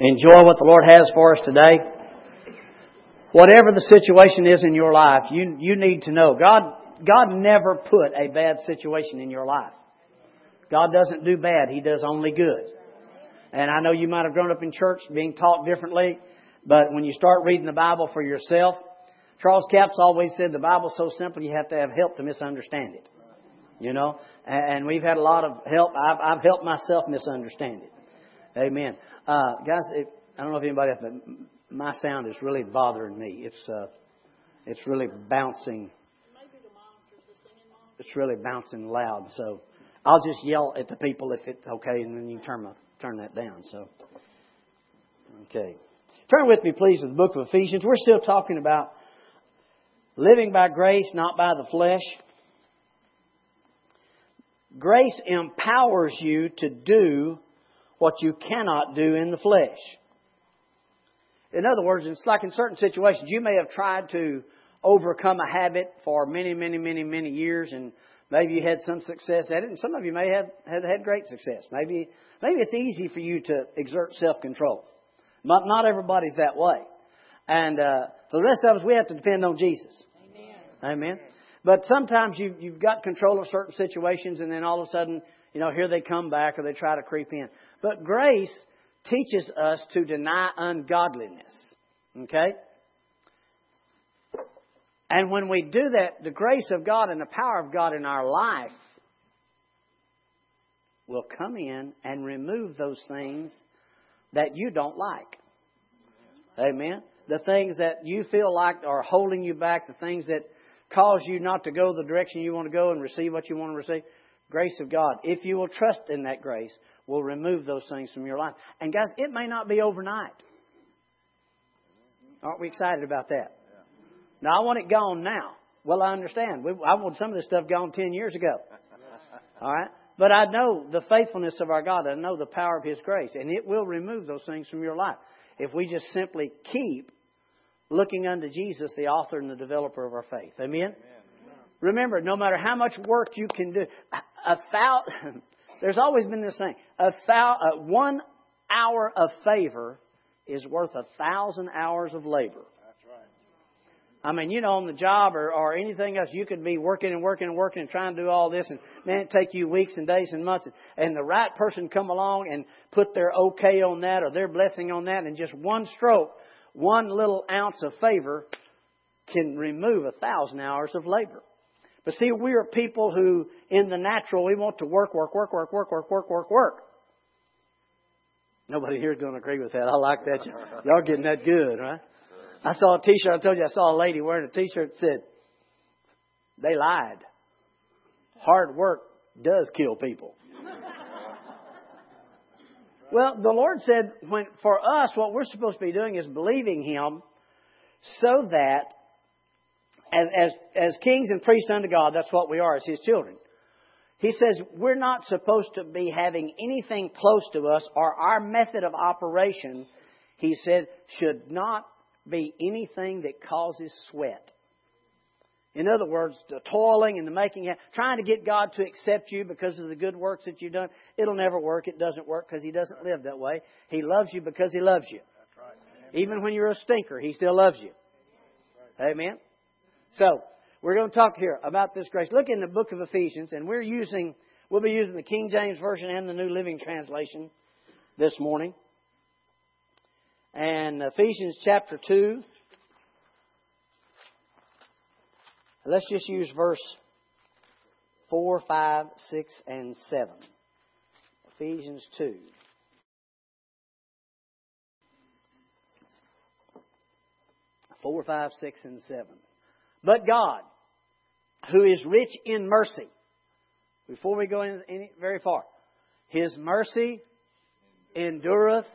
enjoy what the Lord has for us today. Whatever the situation is in your life, you, you need to know God, God never put a bad situation in your life. God doesn't do bad, He does only good. And I know you might have grown up in church being taught differently, but when you start reading the Bible for yourself, Charles Capps always said the Bible's so simple you have to have help to misunderstand it. You know? And we've had a lot of help. I've, I've helped myself misunderstand it. Amen. Uh, guys, it, I don't know if anybody else, but my sound is really bothering me. It's, uh, it's really bouncing. It's really bouncing loud. So I'll just yell at the people if it's okay, and then you turn my, turn that down. So, okay. Turn with me, please, to the book of Ephesians. We're still talking about living by grace, not by the flesh. Grace empowers you to do what you cannot do in the flesh. In other words, it's like in certain situations, you may have tried to overcome a habit for many, many, many, many years, and maybe you had some success at it, and some of you may have, have had great success. Maybe, maybe it's easy for you to exert self-control. Not, not everybody's that way. And uh, for the rest of us, we have to depend on Jesus. Amen. Amen. But sometimes you, you've got control of certain situations, and then all of a sudden you know, here they come back or they try to creep in. But grace teaches us to deny ungodliness. Okay? And when we do that, the grace of God and the power of God in our life will come in and remove those things that you don't like. Amen. The things that you feel like are holding you back, the things that cause you not to go the direction you want to go and receive what you want to receive grace of God, if you will trust in that grace, will remove those things from your life. And guys, it may not be overnight. Aren't we excited about that? Now, I want it gone now. Well, I understand. I want some of this stuff gone 10 years ago. All right? But I know the faithfulness of our God. I know the power of His grace. And it will remove those things from your life. If we just simply keep looking unto Jesus, the author and the developer of our faith. Amen? Amen. Remember, no matter how much work you can do, a thou, there's always been this thing. A thou, uh, one hour of favor is worth a thousand hours of labor. I mean, you know, on the job or, or anything else, you could be working and working and working and trying to do all this, and man, it take you weeks and days and months. And the right person come along and put their okay on that or their blessing on that, and just one stroke, one little ounce of favor can remove a thousand hours of labor. But see, we are people who, in the natural, we want to work, work, work, work, work, work, work, work, work. Nobody here is going to agree with that. I like that. Y'all getting that good, right? I saw a T-shirt. I told you I saw a lady wearing a T-shirt that said, "They lied. Hard work does kill people." well, the Lord said, when for us, what we're supposed to be doing is believing Him, so that as, as, as kings and priests unto God, that's what we are as His children. He says we're not supposed to be having anything close to us, or our method of operation, he said, should not be anything that causes sweat. In other words, the toiling and the making, trying to get God to accept you because of the good works that you've done, it'll never work. It doesn't work because He doesn't live that way. He loves you because He loves you. Even when you're a stinker, He still loves you. Amen. So, we're going to talk here about this grace. Look in the book of Ephesians, and we're using, we'll be using the King James Version and the New Living Translation this morning. And Ephesians chapter 2. Let's just use verse 4, 5, 6, and 7. Ephesians 2. Four, five, six, and seven. But God, who is rich in mercy, before we go any very far, His mercy endureth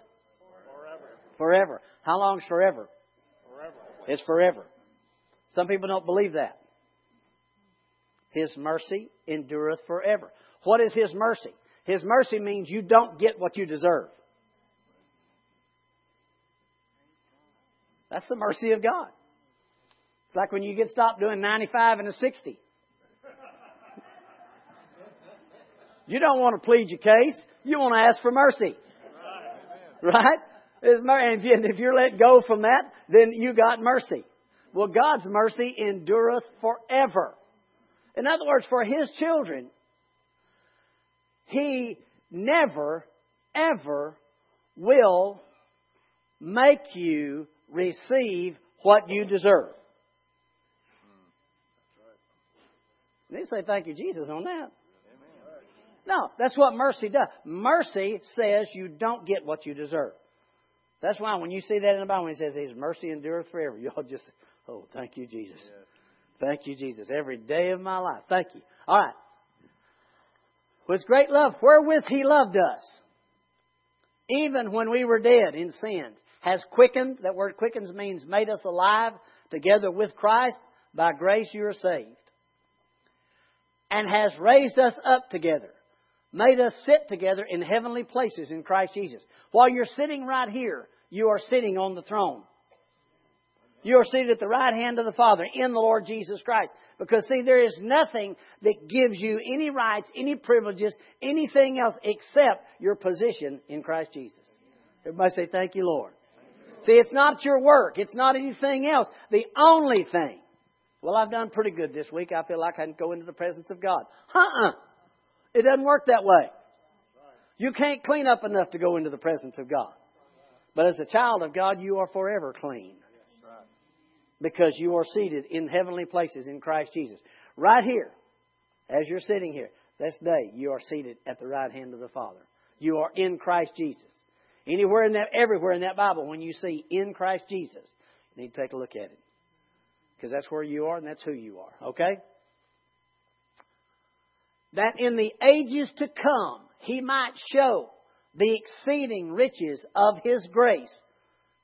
forever. forever. How long is forever? Forever. It's forever. Some people don't believe that. His mercy endureth forever. What is His mercy? His mercy means you don't get what you deserve. That's the mercy of God. It's like when you get stopped doing 95 and a 60. You don't want to plead your case. You want to ask for mercy. Right? And if you're let go from that, then you got mercy. Well, God's mercy endureth forever. In other words, for His children, He never, ever will make you receive what you deserve. They say thank you, Jesus, on that. No, that's what mercy does. Mercy says you don't get what you deserve. That's why when you see that in the Bible, when it says His mercy endureth forever, you all just, oh, thank you, Jesus. Thank you, Jesus. Every day of my life. Thank you. All right. With great love, wherewith He loved us, even when we were dead in sins, has quickened, that word quickens means made us alive together with Christ. By grace you are saved. And has raised us up together made us sit together in heavenly places in Christ Jesus. While you're sitting right here, you are sitting on the throne. You are seated at the right hand of the Father in the Lord Jesus Christ. Because see, there is nothing that gives you any rights, any privileges, anything else except your position in Christ Jesus. Everybody say, thank you, Lord. See, it's not your work. It's not anything else. The only thing. Well, I've done pretty good this week. I feel like I can go into the presence of God. Uh-uh. It doesn't work that way. You can't clean up enough to go into the presence of God. But as a child of God, you are forever clean. Because you are seated in heavenly places in Christ Jesus. Right here, as you're sitting here, this day, you are seated at the right hand of the Father. You are in Christ Jesus. Anywhere in that, everywhere in that Bible, when you see in Christ Jesus, you need to take a look at it. Because that's where you are and that's who you are. Okay? that in the ages to come he might show the exceeding riches of his grace.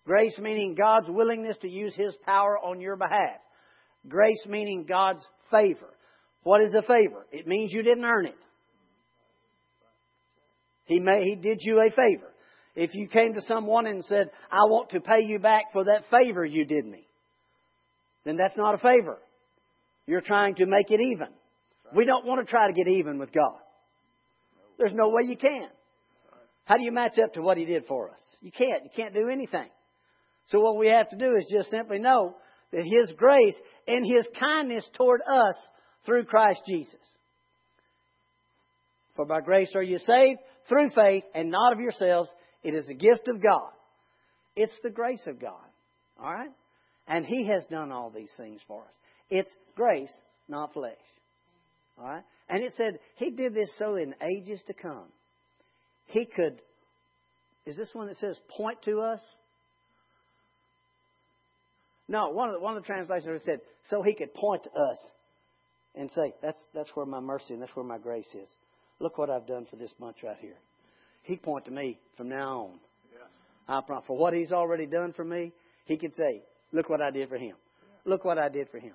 Grace meaning God's willingness to use his power on your behalf. Grace meaning God's favor. What is a favor? It means you didn't earn it. He, may, he did you a favor. If you came to someone and said, I want to pay you back for that favor you did me, then that's not a favor. You're trying to make it even. We don't want to try to get even with God. There's no way you can. How do you match up to what He did for us? You can't. You can't do anything. So what we have to do is just simply know that His grace and His kindness toward us through Christ Jesus. For by grace are you saved through faith and not of yourselves. It is a gift of God. It's the grace of God. All right? And He has done all these things for us. It's grace, not flesh. All right? And it said he did this so in ages to come. He could, is this one that says point to us? No, one of the, one of the translations said so he could point to us and say, that's, that's where my mercy and that's where my grace is. Look what I've done for this bunch right here. He point to me from now on. Yeah. I promise. For what he's already done for me, he could say, look what I did for him. Look what I did for him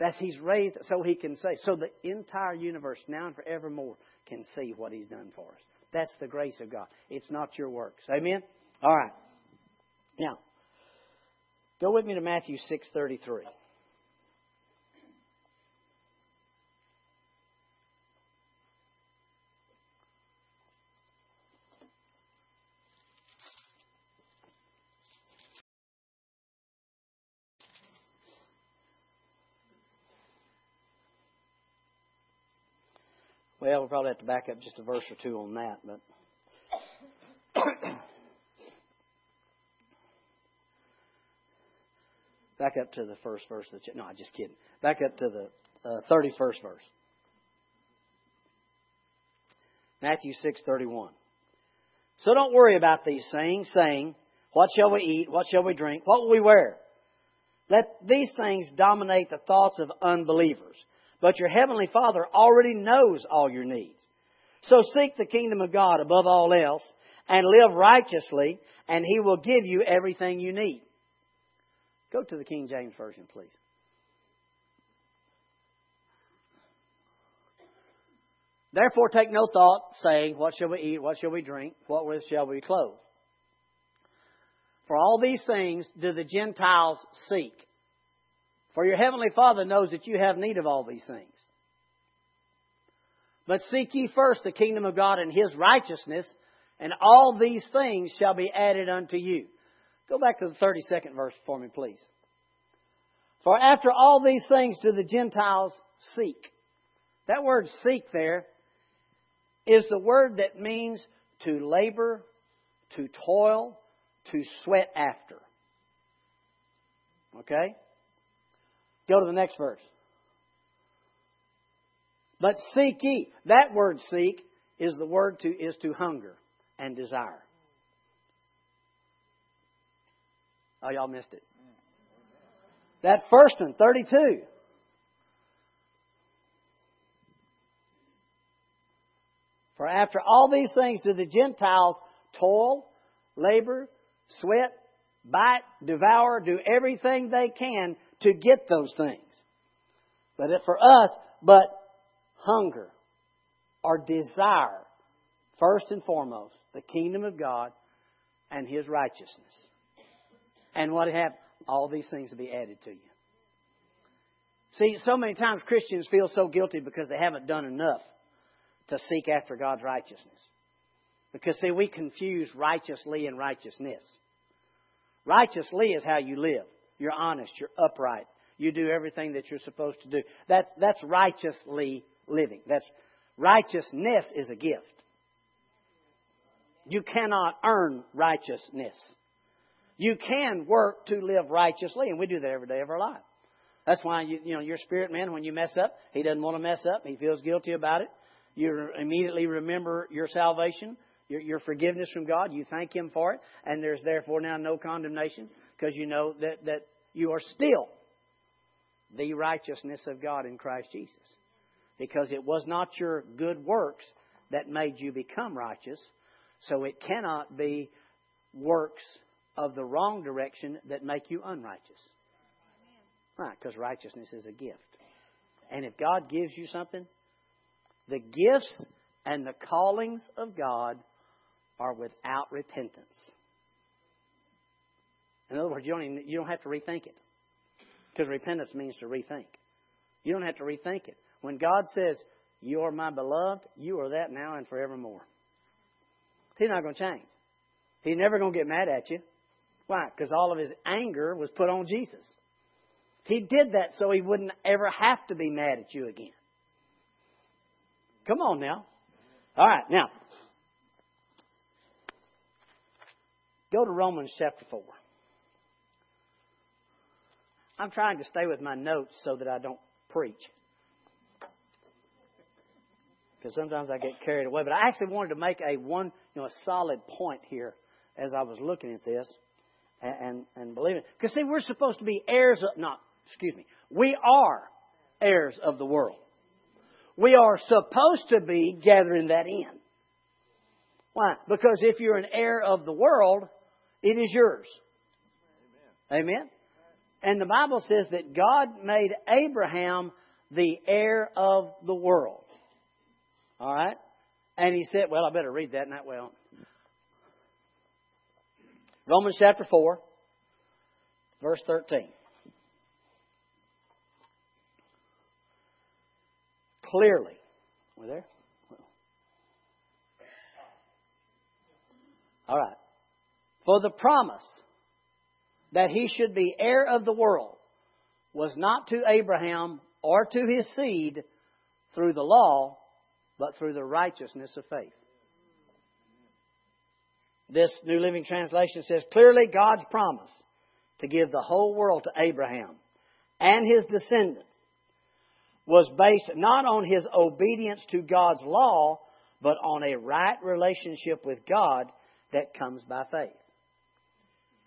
that He's raised so He can say, so the entire universe now and forevermore can see what He's done for us. That's the grace of God. It's not your works. Amen? All right. Now, go with me to Matthew 6.33. Well, we'll probably have to back up just a verse or two on that, but. back up to the first verse of the no, I'm just kidding. Back up to the uh, 31st verse. Matthew 6:31. So don't worry about these things, saying, "What shall we eat? What shall we drink? What will we wear?" Let these things dominate the thoughts of unbelievers. But your Heavenly Father already knows all your needs. So seek the kingdom of God above all else and live righteously, and He will give you everything you need. Go to the King James Version, please. Therefore, take no thought, saying, What shall we eat? What shall we drink? What with shall we clothe? For all these things do the Gentiles seek. For your heavenly Father knows that you have need of all these things. But seek ye first the kingdom of God and his righteousness, and all these things shall be added unto you. Go back to the 32nd verse for me, please. For after all these things do the Gentiles seek. That word seek there is the word that means to labor, to toil, to sweat after. Okay? Go to the next verse. But seek ye. That word seek is the word to is to hunger and desire. Oh, y'all missed it. That first one, 32. For after all these things do the Gentiles toil, labor, sweat, bite, devour, do everything they can to get those things. But for us, but hunger or desire, first and foremost, the kingdom of God and His righteousness. And what have all these things to be added to you. See, so many times Christians feel so guilty because they haven't done enough to seek after God's righteousness. Because, see, we confuse righteously and righteousness. Righteously is how you live. You're honest, you're upright, you do everything that you're supposed to do. That's, that's righteously living. That's righteousness is a gift. You cannot earn righteousness. You can work to live righteously, and we do that every day of our life. That's why you, you know your spirit man, when you mess up, he doesn't want to mess up. He feels guilty about it. You immediately remember your salvation, your, your forgiveness from God. You thank Him for it, and there's therefore now no condemnation because you know that that you are still the righteousness of God in Christ Jesus. Because it was not your good works that made you become righteous, so it cannot be works of the wrong direction that make you unrighteous. Right, because righteousness is a gift. And if God gives you something, the gifts and the callings of God are without repentance. In other words, you don't, even, you don't have to rethink it. Because repentance means to rethink. You don't have to rethink it. When God says, You are my beloved, you are that now and forevermore. He's not going to change. He's never going to get mad at you. Why? Because all of his anger was put on Jesus. He did that so he wouldn't ever have to be mad at you again. Come on now. All right, now. Go to Romans chapter 4. I'm trying to stay with my notes so that I don't preach. Because sometimes I get carried away. But I actually wanted to make a one, you know, a solid point here as I was looking at this and, and, and believe it. Because see, we're supposed to be heirs of, not, excuse me, we are heirs of the world. We are supposed to be gathering that in. Why? Because if you're an heir of the world, it is yours. Amen. Amen. And the Bible says that God made Abraham the heir of the world. All right? And he said, well, I better read that, not well. Romans chapter 4, verse 13. Clearly. We there? All right. For the promise that he should be heir of the world was not to Abraham or to his seed through the law, but through the righteousness of faith. This New Living Translation says clearly God's promise to give the whole world to Abraham and his descendants was based not on his obedience to God's law, but on a right relationship with God that comes by faith.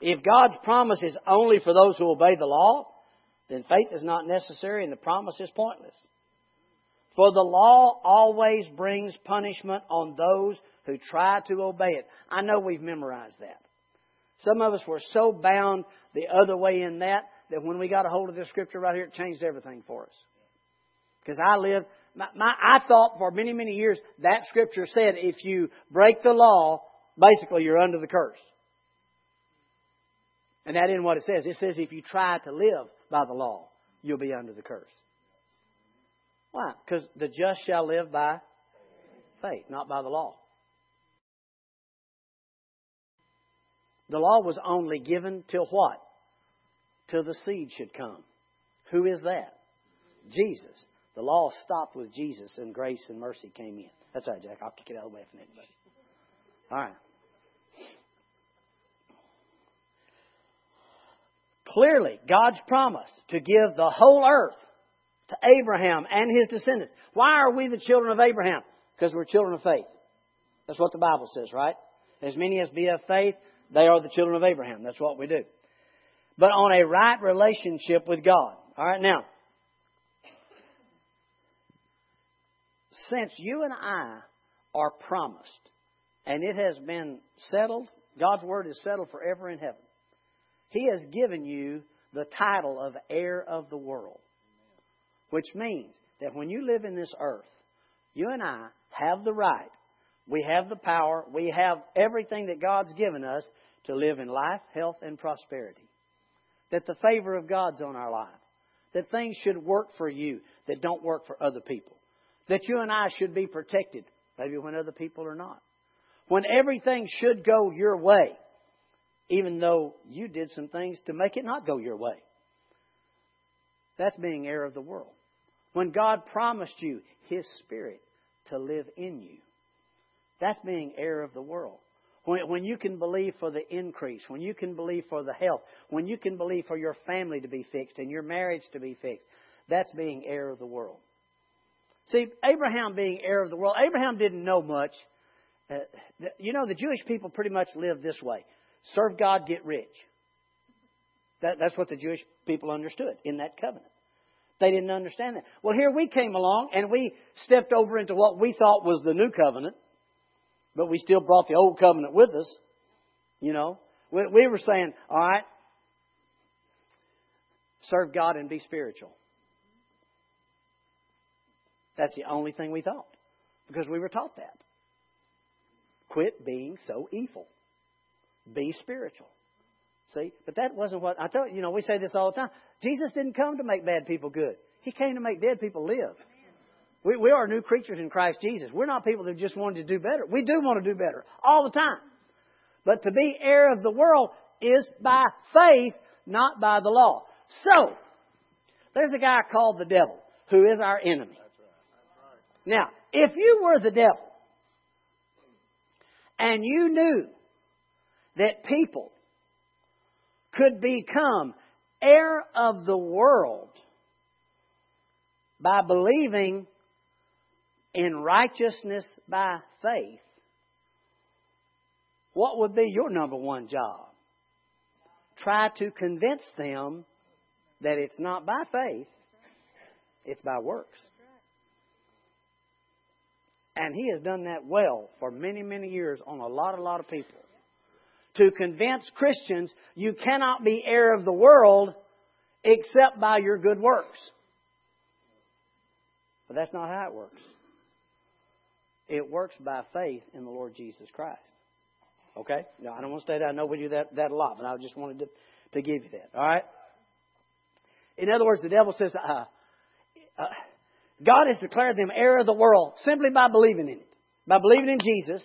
If God's promise is only for those who obey the law, then faith is not necessary and the promise is pointless. For the law always brings punishment on those who try to obey it. I know we've memorized that. Some of us were so bound the other way in that that when we got a hold of this scripture right here, it changed everything for us. Because I lived, my, my, I thought for many, many years that scripture said if you break the law, basically you're under the curse. And that isn't what it says. It says if you try to live by the law, you'll be under the curse. Why? Because the just shall live by faith, not by the law. The law was only given till what? Till the seed should come. Who is that? Jesus. The law stopped with Jesus and grace and mercy came in. That's right, Jack. I'll kick it out of the way from anybody. All right. Clearly, God's promise to give the whole earth to Abraham and his descendants. Why are we the children of Abraham? Because we're children of faith. That's what the Bible says, right? As many as be of faith, they are the children of Abraham. That's what we do. But on a right relationship with God. All right, now, since you and I are promised, and it has been settled, God's word is settled forever in heaven. He has given you the title of heir of the world, which means that when you live in this earth, you and I have the right, we have the power, we have everything that God's given us to live in life, health, and prosperity. That the favor of God's on our life. That things should work for you that don't work for other people. That you and I should be protected, maybe when other people are not. When everything should go your way, even though you did some things to make it not go your way. That's being heir of the world. When God promised you His Spirit to live in you, that's being heir of the world. When, when you can believe for the increase, when you can believe for the health, when you can believe for your family to be fixed and your marriage to be fixed, that's being heir of the world. See, Abraham being heir of the world, Abraham didn't know much. Uh, you know, the Jewish people pretty much lived this way serve God, get rich. That, that's what the Jewish people understood in that covenant. They didn't understand that. Well, here we came along and we stepped over into what we thought was the new covenant, but we still brought the old covenant with us. You know, we, we were saying, all right, serve God and be spiritual. That's the only thing we thought because we were taught that. Quit being so evil. Be spiritual. See? But that wasn't what I tell you, you know, we say this all the time. Jesus didn't come to make bad people good. He came to make dead people live. We, we are new creatures in Christ Jesus. We're not people that just wanted to do better. We do want to do better all the time. But to be heir of the world is by faith, not by the law. So, there's a guy called the devil who is our enemy. Now, if you were the devil and you knew that people could become heir of the world by believing in righteousness by faith, what would be your number one job? Try to convince them that it's not by faith, it's by works. And he has done that well for many, many years on a lot, a lot of people. To convince Christians you cannot be heir of the world except by your good works. But that's not how it works. It works by faith in the Lord Jesus Christ. Okay? Now, I don't want to say that. I know we do that, that a lot, but I just wanted to, to give you that. All right? In other words, the devil says, uh, uh, God has declared them heir of the world simply by believing in it. By believing in Jesus.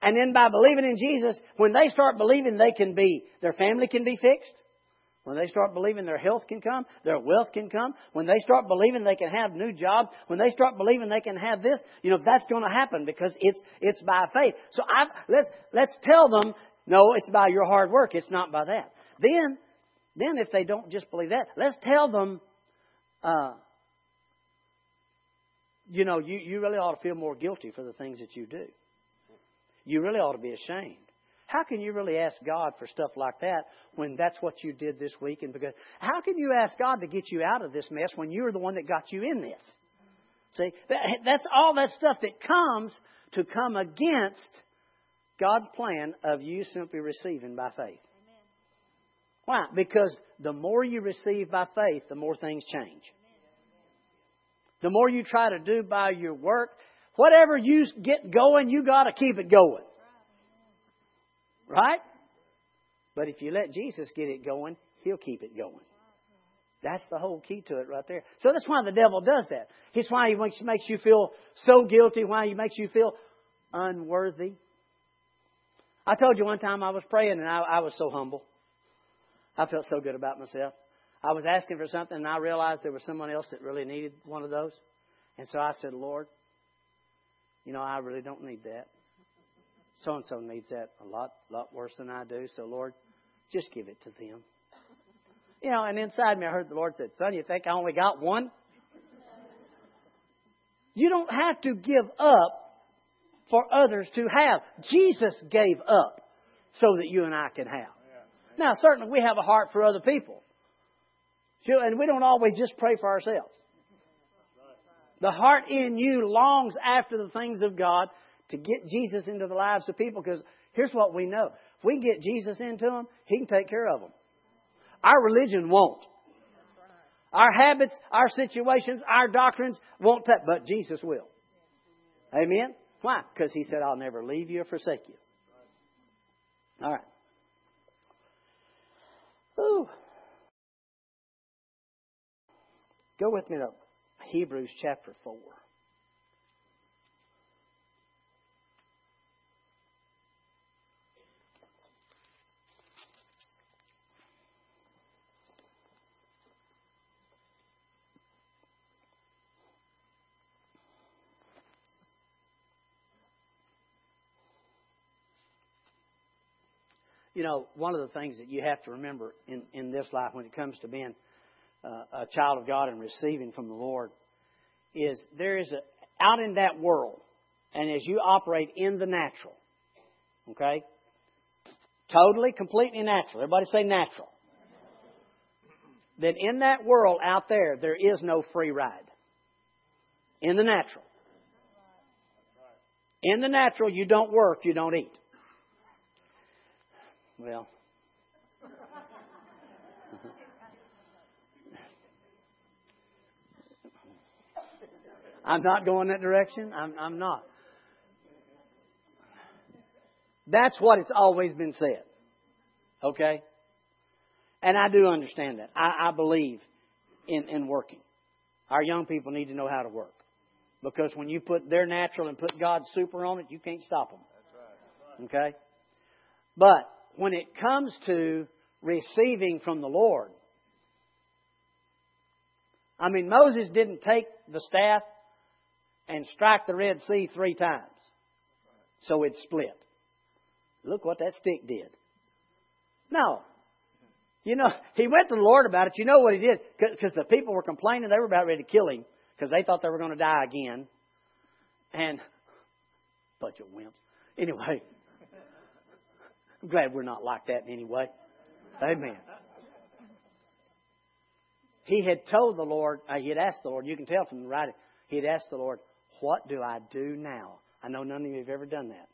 And then by believing in Jesus, when they start believing they can be, their family can be fixed. When they start believing their health can come, their wealth can come, when they start believing they can have new jobs, when they start believing they can have this, you know, that's going to happen because it's, it's by faith. So I, let's, let's tell them, no, it's by your hard work. It's not by that. Then, then if they don't just believe that, let's tell them, uh, you know, you, you really ought to feel more guilty for the things that you do. You really ought to be ashamed. How can you really ask God for stuff like that when that's what you did this week? And because how can you ask God to get you out of this mess when you're the one that got you in this? See, that's all that stuff that comes to come against God's plan of you simply receiving by faith. Why? Because the more you receive by faith, the more things change. The more you try to do by your work, whatever you get going, you got to keep it going. Right? But if you let Jesus get it going, He'll keep it going. That's the whole key to it right there. So that's why the devil does that. It's why he makes, makes you feel so guilty, why he makes you feel unworthy. I told you one time I was praying and I, I was so humble. I felt so good about myself. I was asking for something and I realized there was someone else that really needed one of those. And so I said, Lord, you know, I really don't need that. So and so needs that a lot, lot worse than I do. So Lord, just give it to them. You know, and inside me I heard the Lord said, Son, you think I only got one? You don't have to give up for others to have. Jesus gave up so that you and I can have. Now, certainly we have a heart for other people. And we don't always just pray for ourselves. The heart in you longs after the things of God to get Jesus into the lives of people because here's what we know. If we get Jesus into them, He can take care of them. Our religion won't. Our habits, our situations, our doctrines won't touch, but Jesus will. Amen? Why? Because he said, I'll never leave you or forsake you. All right. Ooh. Go with me to Hebrews chapter 4. you know, one of the things that you have to remember in, in this life when it comes to being Uh, a child of God and receiving from the Lord is there is a, out in that world, and as you operate in the natural, okay? Totally, completely natural. Everybody say natural. Then in that world out there, there is no free ride. In the natural. In the natural, you don't work, you don't eat. Well, I'm not going that direction. I'm, I'm not. That's what it's always been said. Okay? And I do understand that. I, I believe in, in working. Our young people need to know how to work. Because when you put their natural and put God's super on it, you can't stop them. Okay? But when it comes to receiving from the Lord, I mean, Moses didn't take the staff and strike the Red Sea three times so it split. Look what that stick did. No. You know, he went to the Lord about it. You know what he did? Because the people were complaining. They were about ready to kill him because they thought they were going to die again. And, bunch of wimps. Anyway, I'm glad we're not like that in any way. Amen. He had told the Lord, uh, he had asked the Lord, you can tell from the writing, he had asked the Lord, What do I do now? I know none of you have ever done that.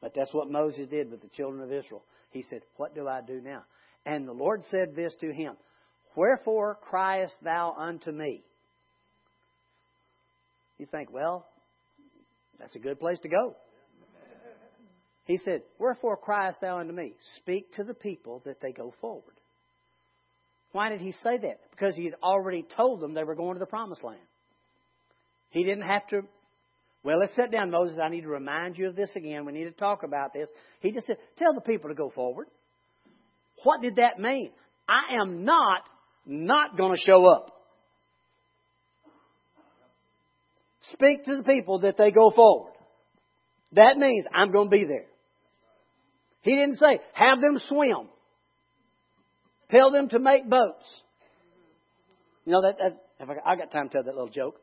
But that's what Moses did with the children of Israel. He said, What do I do now? And the Lord said this to him Wherefore criest thou unto me? You think, well, that's a good place to go. He said, Wherefore criest thou unto me? Speak to the people that they go forward. Why did he say that? Because he had already told them they were going to the promised land. He didn't have to, well, let's sit down, Moses. I need to remind you of this again. We need to talk about this. He just said, Tell the people to go forward. What did that mean? I am not not going to show up. Speak to the people that they go forward. That means I'm going to be there. He didn't say, have them swim. Tell them to make boats. You know, that, that's, I, got time to tell that little joke.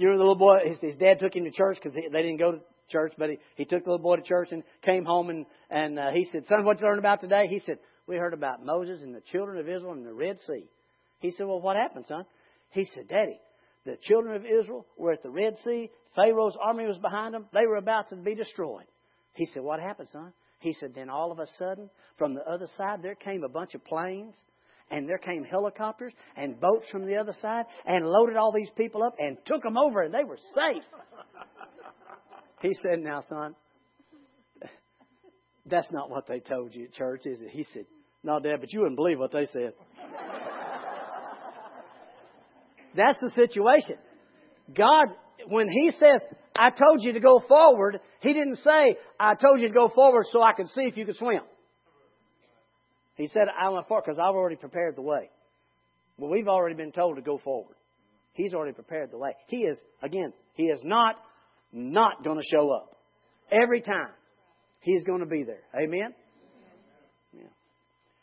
You know, the little boy, his, his dad took him to church because they didn't go to church, but he, he took the little boy to church and came home and, and uh, he said, son, what you learned about today? He said, we heard about Moses and the children of Israel and the Red Sea. He said, well, what happened, son? He said, Daddy, the children of Israel were at the Red Sea. Pharaoh's army was behind them. They were about to be destroyed. He said, what happened, son? He said, then all of a sudden, from the other side, there came a bunch of planes, and there came helicopters and boats from the other side, and loaded all these people up and took them over, and they were safe. he said, now, son, that's not what they told you at church, is it? He said, no, Dad, but you wouldn't believe what they said. that's the situation. God, when He says, I told you to go forward. He didn't say, I told you to go forward so I could see if you could swim. He said, I went forward because I've already prepared the way. Well, we've already been told to go forward. He's already prepared the way. He is, again, he is not, not going to show up. Every time. He's going to be there. Amen? Yeah.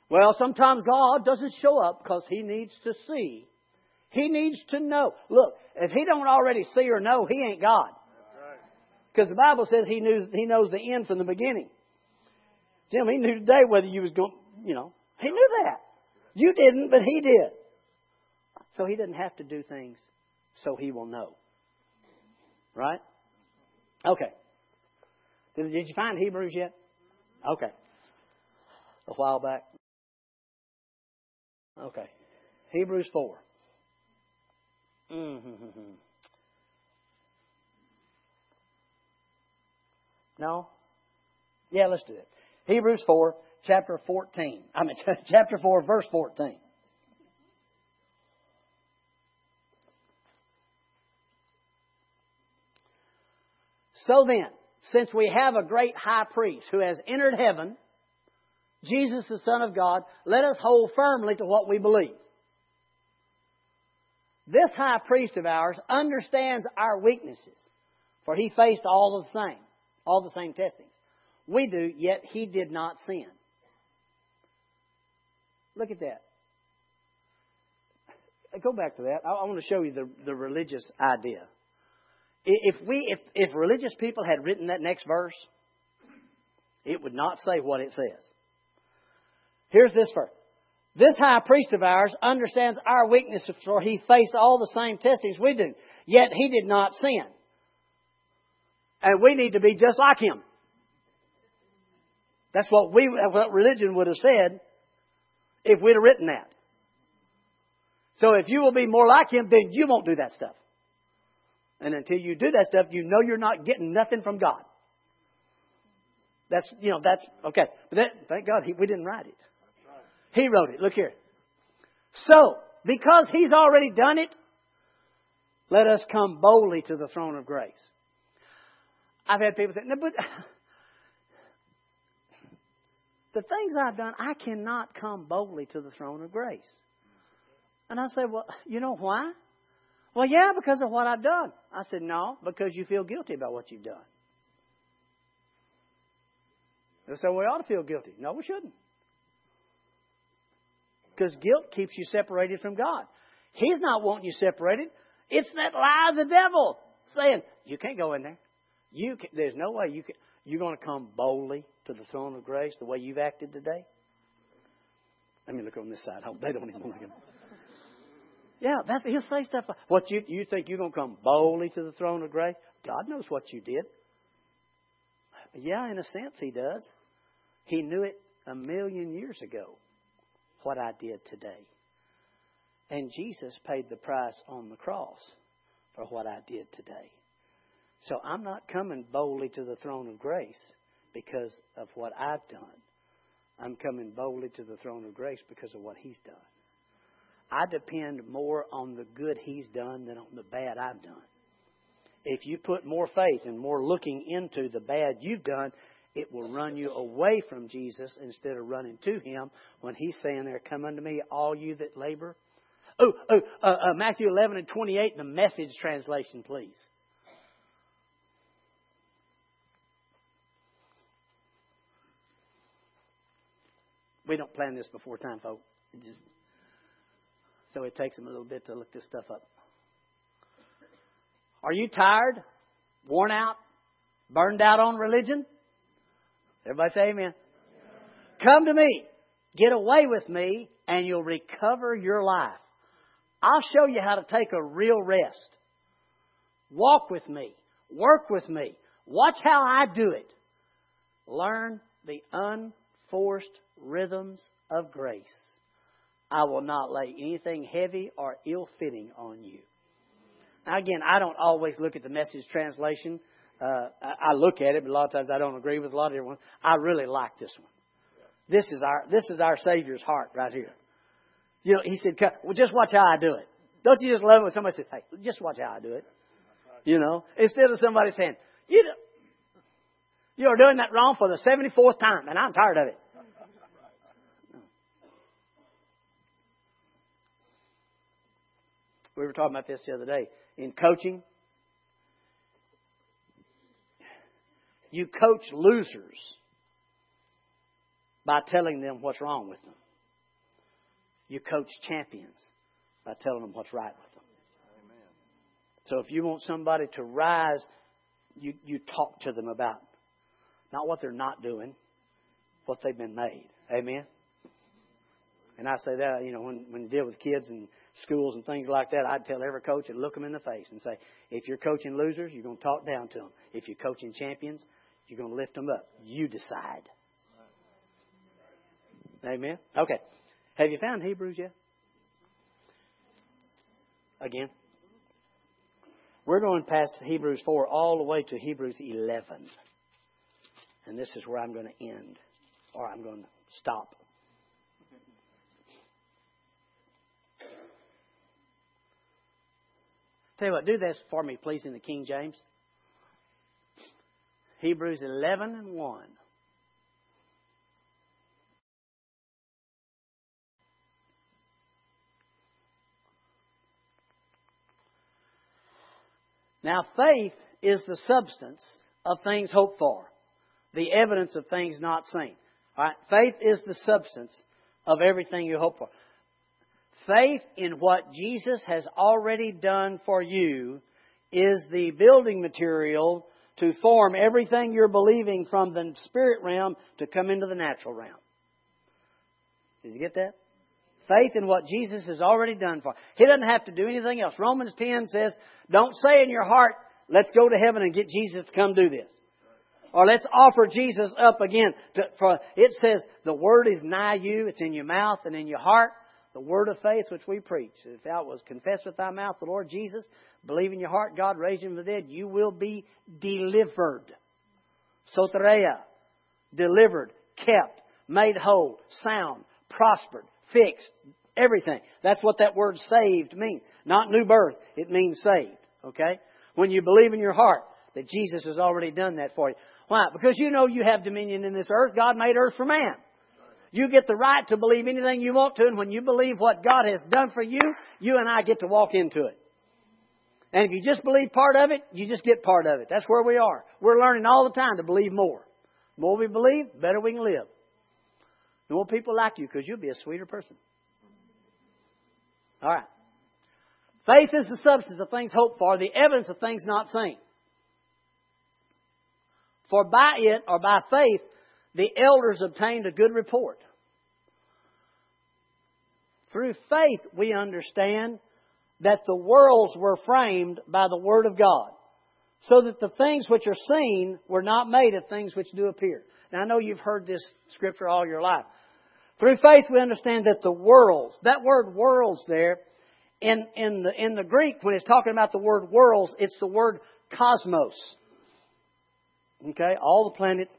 Well, sometimes God doesn't show up because He needs to see. He needs to know. Look, if He don't already see or know, He ain't God. Because the Bible says He knew He knows the end from the beginning. Jim, He knew today whether you was going. You know, He knew that. You didn't, but He did. So He didn't have to do things so He will know. Right? Okay. Did, did you find Hebrews yet? Okay. A while back. Okay. Hebrews 4. Mm-hmm. No? Yeah, let's do it. Hebrews 4, chapter 14. I mean, chapter 4, verse 14. So then, since we have a great high priest who has entered heaven, Jesus the Son of God, let us hold firmly to what we believe. This high priest of ours understands our weaknesses, for he faced all the same, all the same testings. We do, yet he did not sin. Look at that. Go back to that. I want to show you the, the religious idea. If we, if, if religious people had written that next verse, it would not say what it says. Here's this verse. This high priest of ours understands our weaknesses, for he faced all the same testings we do. Yet he did not sin. And we need to be just like him. That's what we, what religion would have said if we'd have written that. So if you will be more like him, then you won't do that stuff. And until you do that stuff, you know you're not getting nothing from God. That's, you know, that's, okay. But that, thank God he, we didn't write it. He wrote it. Look here. So, because he's already done it, let us come boldly to the throne of grace. I've had people say, no, but the things I've done, I cannot come boldly to the throne of grace. And I said, well, you know why? Well, yeah, because of what I've done. I said, no, because you feel guilty about what you've done. They said, we ought to feel guilty. No, we shouldn't. Because guilt keeps you separated from God. He's not wanting you separated. It's that lie of the devil saying, you can't go in there. You can, there's no way you can, you're going to come boldly to the throne of grace the way you've acted today. Let me look on this side. They don't even look at. Yeah, that's, he'll say stuff like, what you, you think you're going to come boldly to the throne of grace? God knows what you did. Yeah, in a sense, he does. He knew it a million years ago, what I did today. And Jesus paid the price on the cross for what I did today. So I'm not coming boldly to the throne of grace because of what I've done. I'm coming boldly to the throne of grace because of what He's done. I depend more on the good He's done than on the bad I've done. If you put more faith and more looking into the bad you've done, it will run you away from Jesus instead of running to Him when He's saying there, Come unto me, all you that labor. Oh, oh uh, uh, Matthew 11 and 28 in the message translation, please. We don't plan this before time, folks. So it takes them a little bit to look this stuff up. Are you tired, worn out, burned out on religion? Everybody say amen. Come to me. Get away with me, and you'll recover your life. I'll show you how to take a real rest. Walk with me. Work with me. Watch how I do it. Learn the unforced rhythms of grace. I will not lay anything heavy or ill fitting on you. Now, again, I don't always look at the message translation. Uh, I look at it, but a lot of times I don't agree with a lot of everyone. I really like this one. This is our this is our Savior's heart right here. You know, he said, "Well, just watch how I do it." Don't you just love it when somebody says, "Hey, just watch how I do it"? You know, instead of somebody saying, you know, you are doing that wrong for the 74th time, and I'm tired of it. We were talking about this the other day. In coaching, you coach losers by telling them what's wrong with them. You coach champions by telling them what's right with them. Amen. So if you want somebody to rise, you, you talk to them about not what they're not doing, what they've been made. Amen. And I say that, you know, when, when you deal with kids and schools and things like that, I'd tell every coach and look them in the face and say, if you're coaching losers, you're going to talk down to them. If you're coaching champions, you're going to lift them up. You decide. Amen. Okay. Have you found Hebrews yet? Again. We're going past Hebrews 4 all the way to Hebrews 11. And this is where I'm going to end, or I'm going to stop. Tell you what, do this for me, please, in the King James. Hebrews 11 and 1. Now, faith is the substance of things hoped for, the evidence of things not seen. All right? Faith is the substance of everything you hope for. Faith in what Jesus has already done for you is the building material to form everything you're believing from the spirit realm to come into the natural realm. Did you get that? Faith in what Jesus has already done for. He doesn't have to do anything else. Romans 10 says, don't say in your heart, let's go to heaven and get Jesus to come do this. Or let's offer Jesus up again. For it says the word is nigh you, it's in your mouth and in your heart. The word of faith which we preach. If thou was confess with thy mouth the Lord Jesus, believe in your heart God raised him from the dead, you will be delivered. Soteria. Delivered, kept, made whole, sound, prospered, fixed, everything. That's what that word saved means. Not new birth, it means saved. Okay? When you believe in your heart that Jesus has already done that for you. Why? Because you know you have dominion in this earth. God made earth for man. You get the right to believe anything you want to, and when you believe what God has done for you, you and I get to walk into it. And if you just believe part of it, you just get part of it. That's where we are. We're learning all the time to believe more. The more we believe, the better we can live. The more people like you, because you'll be a sweeter person. All right. Faith is the substance of things hoped for, the evidence of things not seen. For by it, or by faith, the elders obtained a good report. Through faith, we understand that the worlds were framed by the Word of God, so that the things which are seen were not made of things which do appear. Now, I know you've heard this scripture all your life. Through faith, we understand that the worlds, that word worlds there, in, in, the, in the Greek, when it's talking about the word worlds, it's the word cosmos. Okay? All the planets,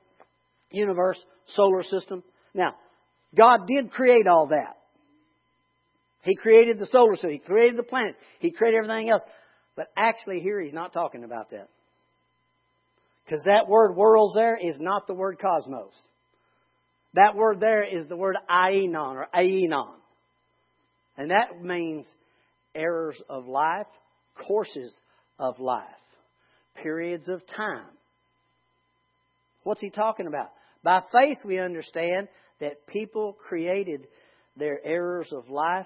universe, solar system. Now, God did create all that. He created the solar system. He created the planets. He created everything else. But actually, here he's not talking about that. Because that word worlds there is not the word cosmos. That word there is the word aeon or aeon. And that means errors of life, courses of life, periods of time. What's he talking about? By faith, we understand that people created their errors of life.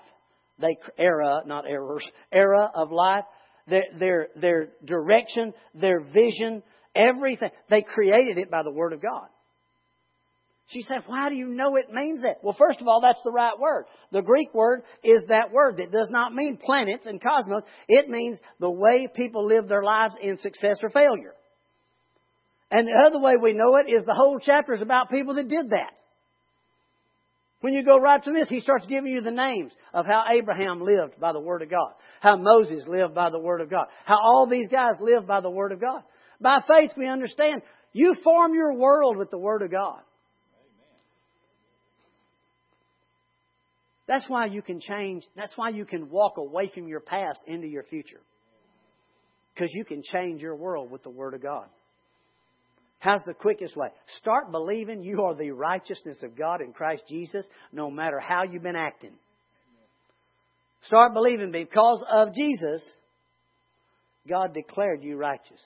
They era, not errors, era of life. Their, their, their direction, their vision, everything. They created it by the Word of God. She said, Why do you know it means that? Well, first of all, that's the right word. The Greek word is that word that does not mean planets and cosmos. It means the way people live their lives in success or failure. And the other way we know it is the whole chapter is about people that did that. When you go right to this, he starts giving you the names of how Abraham lived by the Word of God, how Moses lived by the Word of God, how all these guys lived by the Word of God. By faith, we understand you form your world with the Word of God. That's why you can change. That's why you can walk away from your past into your future. Because you can change your world with the Word of God. How's the quickest way? Start believing you are the righteousness of God in Christ Jesus no matter how you've been acting. Start believing because of Jesus, God declared you righteous.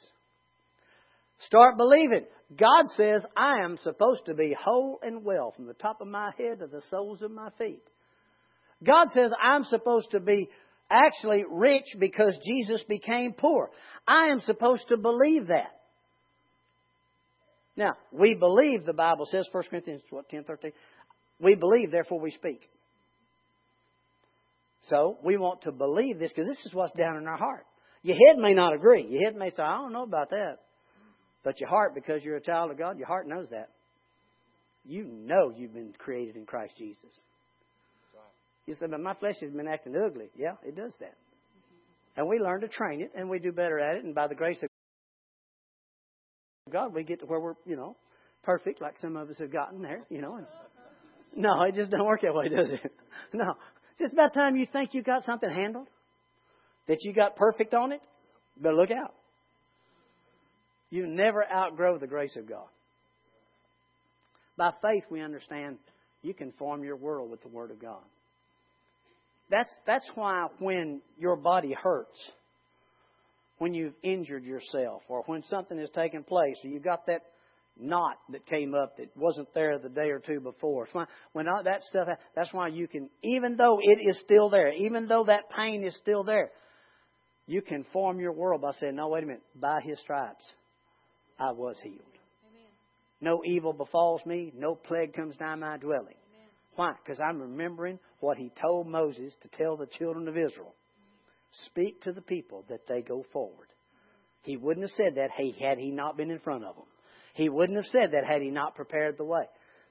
Start believing. God says, I am supposed to be whole and well from the top of my head to the soles of my feet. God says, I'm supposed to be actually rich because Jesus became poor. I am supposed to believe that. Now, we believe, the Bible says, 1 Corinthians what, 10, 13? We believe, therefore we speak. So, we want to believe this because this is what's down in our heart. Your head may not agree. Your head may say, I don't know about that. But your heart, because you're a child of God, your heart knows that. You know you've been created in Christ Jesus. You say, but my flesh has been acting ugly. Yeah, it does that. And we learn to train it, and we do better at it, and by the grace of God, we get to where we're, you know, perfect, like some of us have gotten there, you know. And, no, it just don't work that way, does it? No. Just about time you think you got something handled, that you got perfect on it, but look out. You never outgrow the grace of God. By faith, we understand you can form your world with the Word of God. That's, that's why when your body hurts, when you've injured yourself or when something has taken place or you've got that knot that came up that wasn't there the day or two before. When all that stuff, that's why you can, even though it is still there, even though that pain is still there, you can form your world by saying, no, wait a minute, by His stripes, I was healed. Amen. No evil befalls me, no plague comes nigh my dwelling. Amen. Why? Because I'm remembering what He told Moses to tell the children of Israel. Speak to the people that they go forward. He wouldn't have said that had he not been in front of them. He wouldn't have said that had he not prepared the way.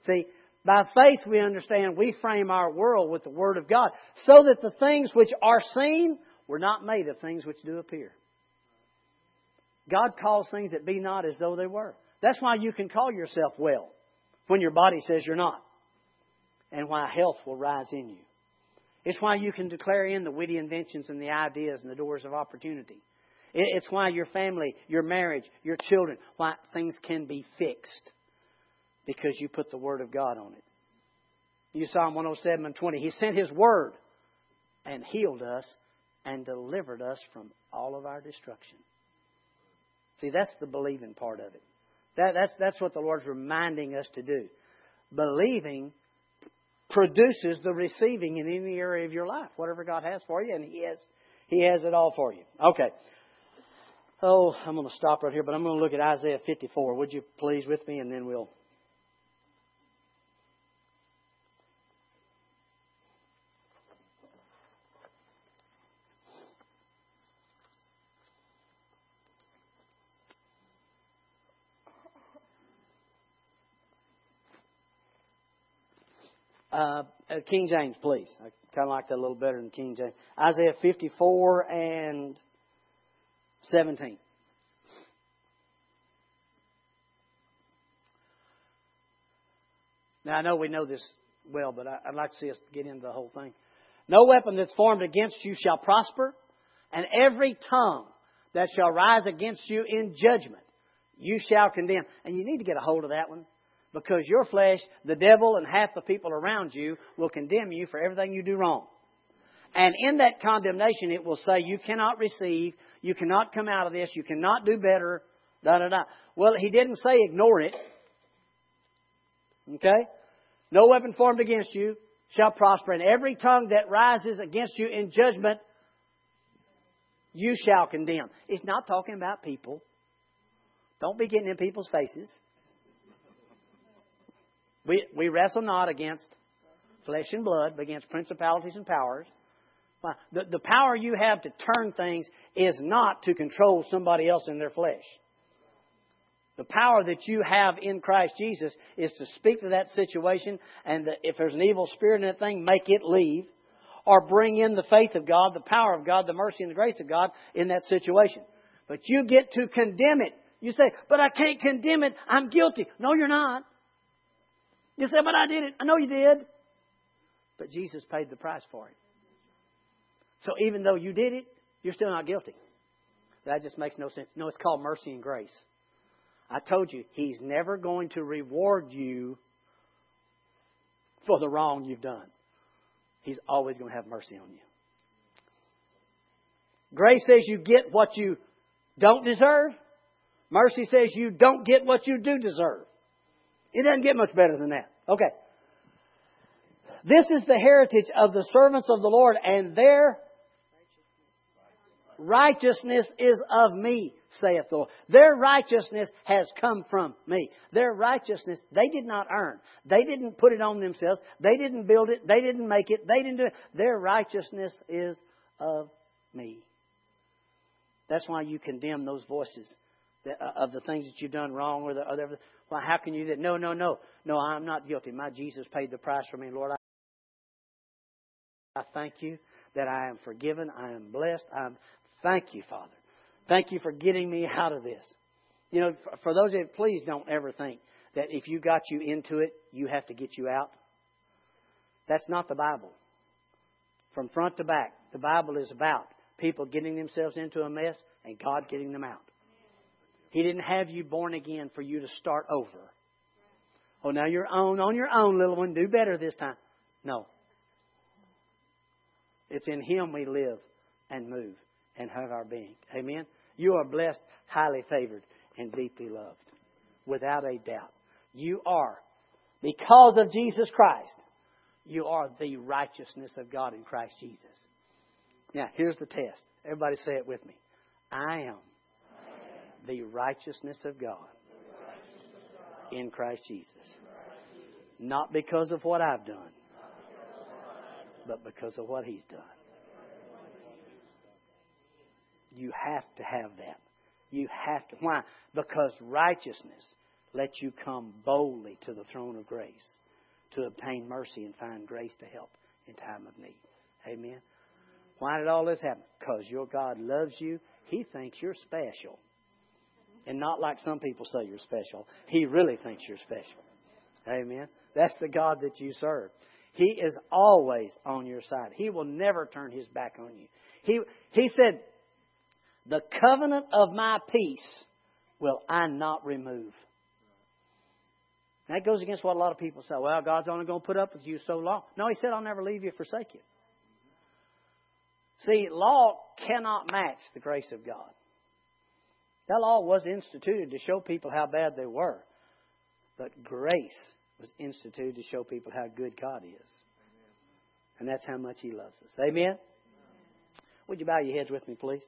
See, by faith we understand we frame our world with the Word of God so that the things which are seen were not made of things which do appear. God calls things that be not as though they were. That's why you can call yourself well when your body says you're not, and why health will rise in you. It's why you can declare in the witty inventions and the ideas and the doors of opportunity. It's why your family, your marriage, your children, why things can be fixed because you put the Word of God on it. You Psalm 107 and 20. He sent His Word and healed us and delivered us from all of our destruction. See, that's the believing part of it. That, that's, that's what the Lord's reminding us to do. Believing produces the receiving in any area of your life, whatever God has for you, and He has He has it all for you. Okay. Oh, I'm going to stop right here, but I'm going to look at Isaiah 54. Would you please with me, and then we'll. Uh, uh, King James, please. I kind of like that a little better than King James. Isaiah 54 and 17. Now, I know we know this well, but I'd like to see us get into the whole thing. No weapon that's formed against you shall prosper, and every tongue that shall rise against you in judgment you shall condemn. And you need to get a hold of that one because your flesh, the devil, and half the people around you will condemn you for everything you do wrong. And in that condemnation, it will say, You cannot receive, you cannot come out of this, you cannot do better, da da da. Well, he didn't say ignore it. Okay? No weapon formed against you shall prosper, and every tongue that rises against you in judgment, you shall condemn. It's not talking about people. Don't be getting in people's faces. We, we wrestle not against flesh and blood, but against principalities and powers. The, the power you have to turn things is not to control somebody else in their flesh. The power that you have in Christ Jesus is to speak to that situation, and if there's an evil spirit in that thing, make it leave, or bring in the faith of God, the power of God, the mercy and the grace of God in that situation. But you get to condemn it. You say, but I can't condemn it. I'm guilty. No, you're not. You say, but I did it. I know you did. But Jesus paid the price for it. So even though you did it, you're still not guilty. That just makes no sense. No, it's called mercy and grace. I told you, He's never going to reward you for the wrong you've done. He's always going to have mercy on you. Grace says you get what you don't deserve. Mercy says you don't get what you do deserve. It doesn't get much better than that. Okay. This is the heritage of the servants of the Lord, and their righteousness is of me, saith the Lord. Their righteousness has come from me. Their righteousness, they did not earn. They didn't put it on themselves. They didn't build it. They didn't make it. They didn't do it. Their righteousness is of me. That's why you condemn those voices uh, of the things that you've done wrong or the other. Well, how can you that? No, no, no. No, I'm not guilty. My Jesus paid the price for me. Lord, I, I thank you that I am forgiven. I am blessed. I'm thank you, Father. Thank you for getting me out of this. You know, for those of you, please don't ever think that if you got you into it, you have to get you out. That's not the Bible. From front to back, the Bible is about people getting themselves into a mess and God getting them out. He didn't have you born again for you to start over. Oh, now you're on on your own, little one. Do better this time. No. It's in Him we live and move and have our being. Amen. You are blessed, highly favored, and deeply loved. Without a doubt. You are, because of Jesus Christ, you are the righteousness of God in Christ Jesus. Now, here's the test. Everybody say it with me. I am the righteousness of God in Christ Jesus. Not because of what I've done, but because of what He's done. You have to have that. You have to. Why? Because righteousness lets you come boldly to the throne of grace to obtain mercy and find grace to help in time of need. Amen. Why did all this happen? Because your God loves you. He thinks you're special. And not like some people say you're special. He really thinks you're special. Amen. That's the God that you serve. He is always on your side. He will never turn his back on you. He, he said, The covenant of my peace will I not remove. That goes against what a lot of people say. Well, God's only going to put up with you so long. No, He said, I'll never leave you, forsake you. See, law cannot match the grace of God. That law was instituted to show people how bad they were. But grace was instituted to show people how good God is. And that's how much He loves us. Amen? Would you bow your heads with me, please?